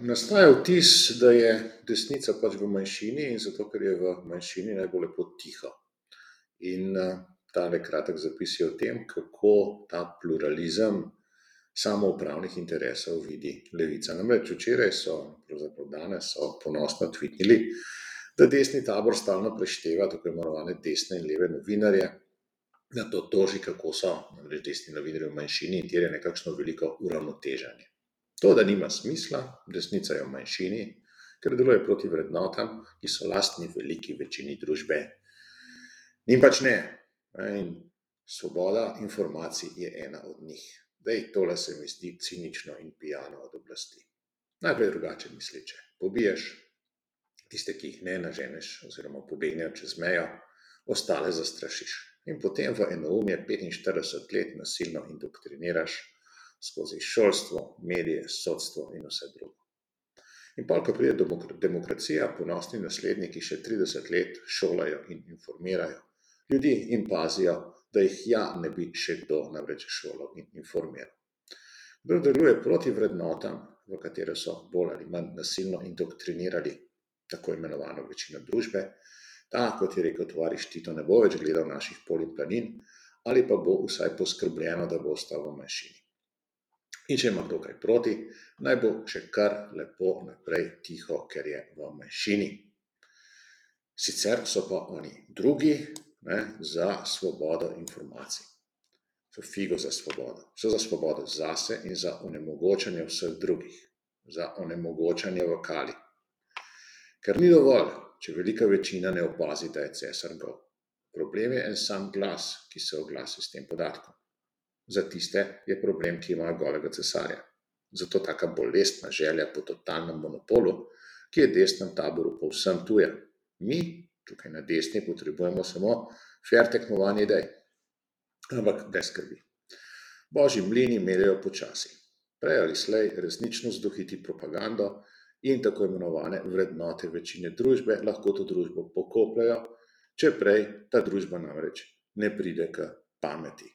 Nastaja vtis, da je desnica pač v manjšini in zato, ker je v manjšini, naj bo lepo tiho. In tale kratek zapis je o tem, kako ta pluralizem samoupravnih interesov vidi Levica. Namreč včeraj so, pravzaprav danes so ponosno tvitnili, da desni tabor stalno prešteva tako imenovane desne in leve novinarje, nato toži, kako so namreč desni novinarji v manjšini in terja nekakšno veliko uravnoteženje. To, da nima smisla, desnica je v manjšini, ker deluje proti vrednotam, ki so lastni veliki večini družbe. In pač ne. In svoboda informacij je ena od njih. Zdaj, tole se mi zdi cinično in pijano od oblasti. Najprej drugače misleče pobiješ, tiste, ki jih ne, naženeš oziroma pobegnejo čez mejo, ostale zastrašiš. In potem v enoumje petinštirideset let nasilno indoktriniraš skozi šolstvo, medije, sodstvo in vse drugo. In pol, ko pride demokracija, ponosni nasledniki še trideset let šolajo in informirajo ljudi in pazijo, da jih ja ne bi še kdo namreč šolal in informiral. Kdor deluje proti vrednotam, v katere so bolj ali manj nasilno indoktrinirali tako imenovano večino družbe, ta, kot je rekel tovariš Tito, ne bo več gledal naših polj in planin ali pa bo vsaj poskrbljeno, da bo ostal v manjšini. In če ima kdo kaj proti, naj bo še kar lepo naprej tiho, ker je v manjšini. Sicer so pa oni drugi, ne, za svobodo informacij. So figo za svobodo. So za svobodo zase in za onemogočanje vseh drugih. Za onemogočanje vokali. Ker ni dovolj, če velika večina ne opazi, da je cesar gol. Problem je en sam glas, ki se oglasi s tem podatkom. Za tiste je problem, ki imajo golega cesarja. Zato taka bolestna želja po totalnem monopolu, ki je desnemu taboru povsem tuja. Mi, tukaj na desni, potrebujemo samo fer tekmovanje idej. Ampak brez skrbi. Božji mlini meljejo počasi. Prej ali slej resničnost dohiti propagando in tako imenovane vrednote večine družbe lahko to družbo pokopljejo, če prej ta družba namreč ne pride k pameti.